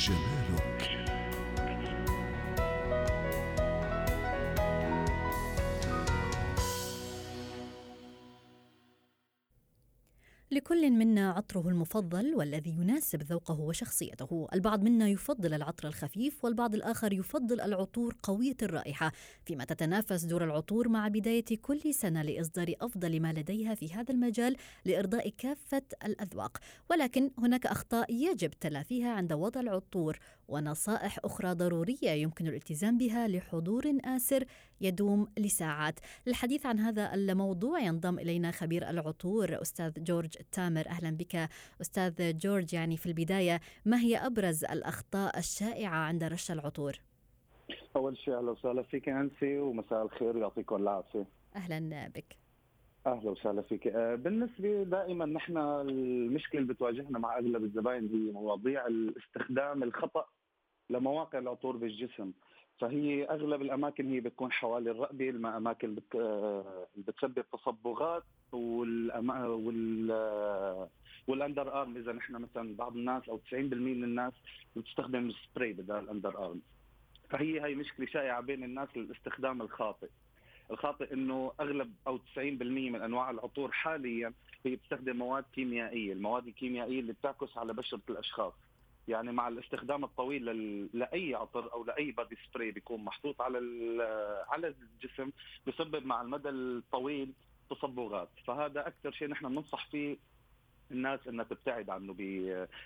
جمالك لكل منا عطره المفضل والذي يناسب ذوقه وشخصيته. البعض منا يفضل العطر الخفيف والبعض الآخر يفضل العطور قوية الرائحة. فيما تتنافس دور العطور مع بداية كل سنة لإصدار أفضل ما لديها في هذا المجال لإرضاء كافة الأذواق. ولكن هناك أخطاء يجب تلافيها عند وضع العطور ونصائح أخرى ضرورية يمكن الالتزام بها لحضور آسر يدوم لساعات. للحديث عن هذا الموضوع ينضم إلينا خبير العطور أستاذ جورج تامر أهلا بك أستاذ جورج يعني في البداية ما هي أبرز الأخطاء الشائعة عند رش العطور؟ أول شيء أهلا وسهلا فيك أنسي ومساء الخير ويعطيكم العافية أهلا بك أهلا وسهلا فيك آه، بالنسبة دائما نحن المشكلة اللي بتواجهنا مع أغلب الزباين هي مواضيع الاستخدام الخطأ لمواقع العطور بالجسم فهي أغلب الأماكن هي بتكون حوالي الرقبه الأماكن. آه، بتسبب تصبغات والأما... وال وال under arm. إذا نحن مثلا بعض الناس أو 90% من الناس بتستخدم سبراي بدل ال under arm. فهي هي مشكلة شائعة بين الناس الاستخدام الخاطئ. الخاطئ إنه أغلب أو 90% من أنواع العطور حاليا هي بتستخدم مواد كيميائية، المواد الكيميائية اللي بتعكس على بشرة الأشخاص. يعني مع الاستخدام الطويل لأي عطر أو لأي بادي سبراي بيكون محطوط على على الجسم بسبب مع المدى الطويل تصبغات. فهذا أكثر شيء نحن بننصح فيه الناس إنها تبتعد عنه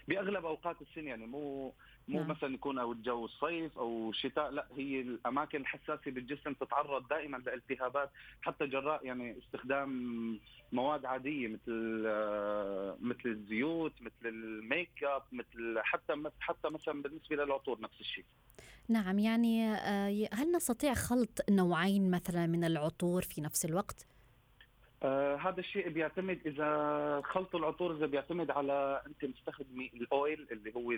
بأغلب أوقات السنة يعني مو مو نعم. مثلا يكون أو الجو الصيف أو الشتاء لا هي الأماكن الحساسة بالجسم تتعرض دائما لالتهابات حتى جراء يعني استخدام مواد عادية مثل آه، مثل الزيوت مثل الميك أب مثل حتى حتى مثلا بالنسبة للعطور نفس الشيء نعم يعني آه، هل نستطيع خلط نوعين مثلا من العطور في نفس الوقت؟ آه هذا الشيء بيعتمد إذا خلط العطور إذا بيعتمد على أنت مستخدمي الأويل اللي هو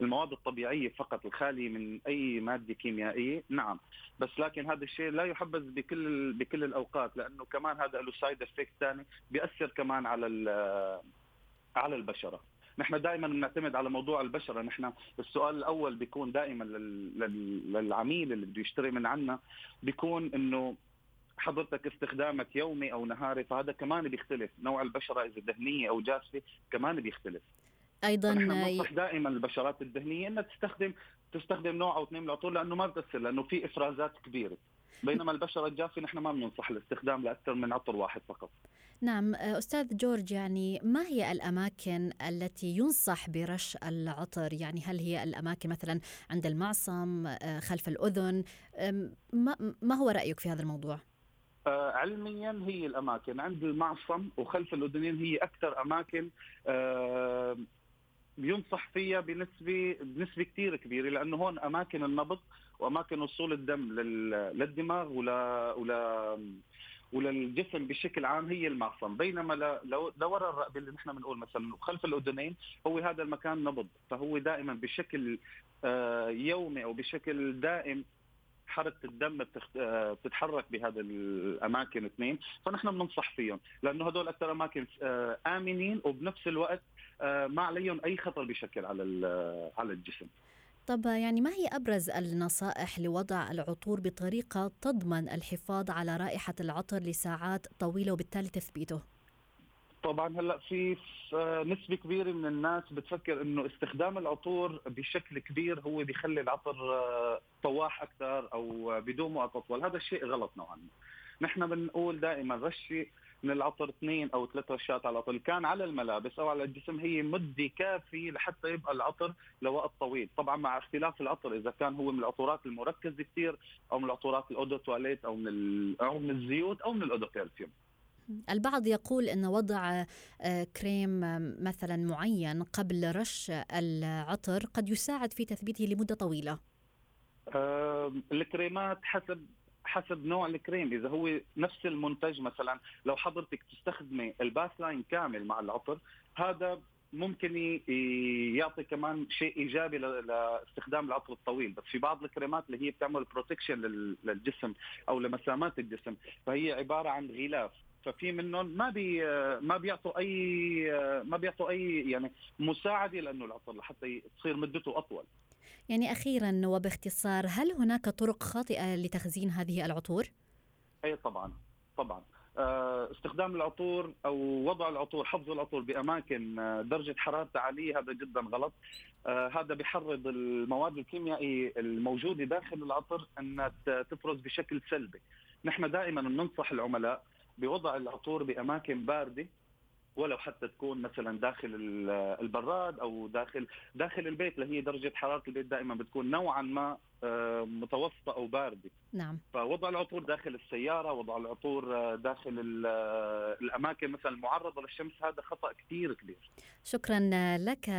المواد الطبيعية فقط الخالية من أي مادة كيميائية. نعم. بس لكن هذا الشيء لا يحبذ بكل بكل الأوقات لأنه كمان هذا له side effect ثاني بيأثر كمان على على البشرة. نحن دائما بنعتمد على موضوع البشرة. نحن السؤال الأول بيكون دائما للعميل اللي بده يشتري من عنا بيكون إنه حضرتك استخدامك يومي أو نهاري فهذا كمان بيختلف. نوع البشرة إذا دهنيه أو جافة كمان بيختلف. أيضا ننصح دائما البشرات الدهنيه إنها تستخدم تستخدم نوع أو اثنين العطور لأنه ما بتأثر لأنه في إفرازات كبيرة. بينما البشرة الجافة نحن ما بننصح الاستخدام لأكثر من عطر واحد فقط. نعم أستاذ جورج يعني ما هي الأماكن التي ينصح برش العطر؟ يعني هل هي الأماكن مثلا عند المعصم آه، خلف الأذن؟ ما هو رأيك في هذا الموضوع؟ آه علميا هي الأماكن. عند المعصم وخلف الاذنين هي أكثر أماكن آه ينصح فيها بنسبة بنسبة كثير كبيرة لأنه هون أماكن النبض وأماكن وصول الدم للدماغ ولا ولا وللجسم بشكل عام هي المعصم. بينما لو لورا الرقبه اللي نحن بنقول مثلا خلف الاذنين هو هذا المكان نبض. فهو دائما بشكل آه، يومي أو بشكل دائم حركة الدم بتتحرك بهذه الأماكن اثنين فنحن بننصح فيهم لأنه هدول أكثر أماكن آه، آمنين وبنفس الوقت آه، ما عليهم أي خطر بشكل على على الجسم طب يعني ما هي أبرز النصائح لوضع العطور بطريقة تضمن الحفاظ على رائحة العطر لساعات طويلة وبالتالي تثبيته؟ طبعا هلأ في نسبة كبيرة من الناس بتفكر إنه استخدام العطور بشكل كبير هو بيخلي العطر آه، طواح أكثر أو بدون وقت اطول، هذا الشيء غلط نوعا ما. نحن بنقول دائما رشي من العطر اثنين أو ثلاث رشات على العطر كان على الملابس أو على الجسم هي مدة كافية لحتى يبقى العطر لوقت طويل طبعا مع اختلاف العطر إذا كان هو من العطورات المركزة كثير أو من العطورات ال eau de toilette أو من أو من الزيوت أو من ال eau de parfum البعض يقول إن وضع آه، كريم مثلا معين قبل رش العطر قد يساعد في تثبيته لمدة طويلة. الكريمات حسب حسب نوع الكريم. إذا هو نفس المنتج مثلا لو حضرتك تستخدمي ال bath line كامل مع العطر هذا ممكن يعطي كمان شيء إيجابي لاستخدام العطر الطويل. بس في بعض الكريمات اللي هي بتعمل protection للجسم أو لمسامات الجسم فهي عبارة عن غلاف. ففي منهم ما بي ما بيعطوا أي ما بيعطوا أي يعني مساعدة لأنه العطر لحتى تصير مدته أطول. يعني أخيرا وباختصار هل هناك طرق خاطئة لتخزين هذه العطور؟ أي طبعا طبعا. آه، استخدام العطور أو وضع العطور حفظ العطور بأماكن آه، درجة حرارتها عالية هذا جدا غلط. آه، هذا بيحرض المواد الكيميائية الموجودة داخل العطر إنها تفرز بشكل سلبي. نحن دائما بننصح العملاء بوضع العطور بأماكن باردة ولو حتى تكون مثلا داخل البراد أو داخل داخل البيت اللي هي درجة حرارة البيت دائما بتكون نوعا ما آه، متوسطة أو باردة. نعم. فوضع العطور داخل السيارة وضع العطور آه، داخل آه، الأماكن مثلا المعرضة للشمس هذا خطأ كثير كبير. شكرا لك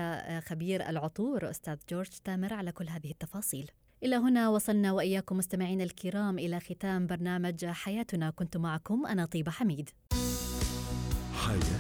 خبير العطور أستاذ جورج تامر على كل هذه التفاصيل. إلى هنا وصلنا وإياكم مستمعينا الكرام إلى ختام برنامج حياتنا كنت معكم أنا طيبة حميد. حياتي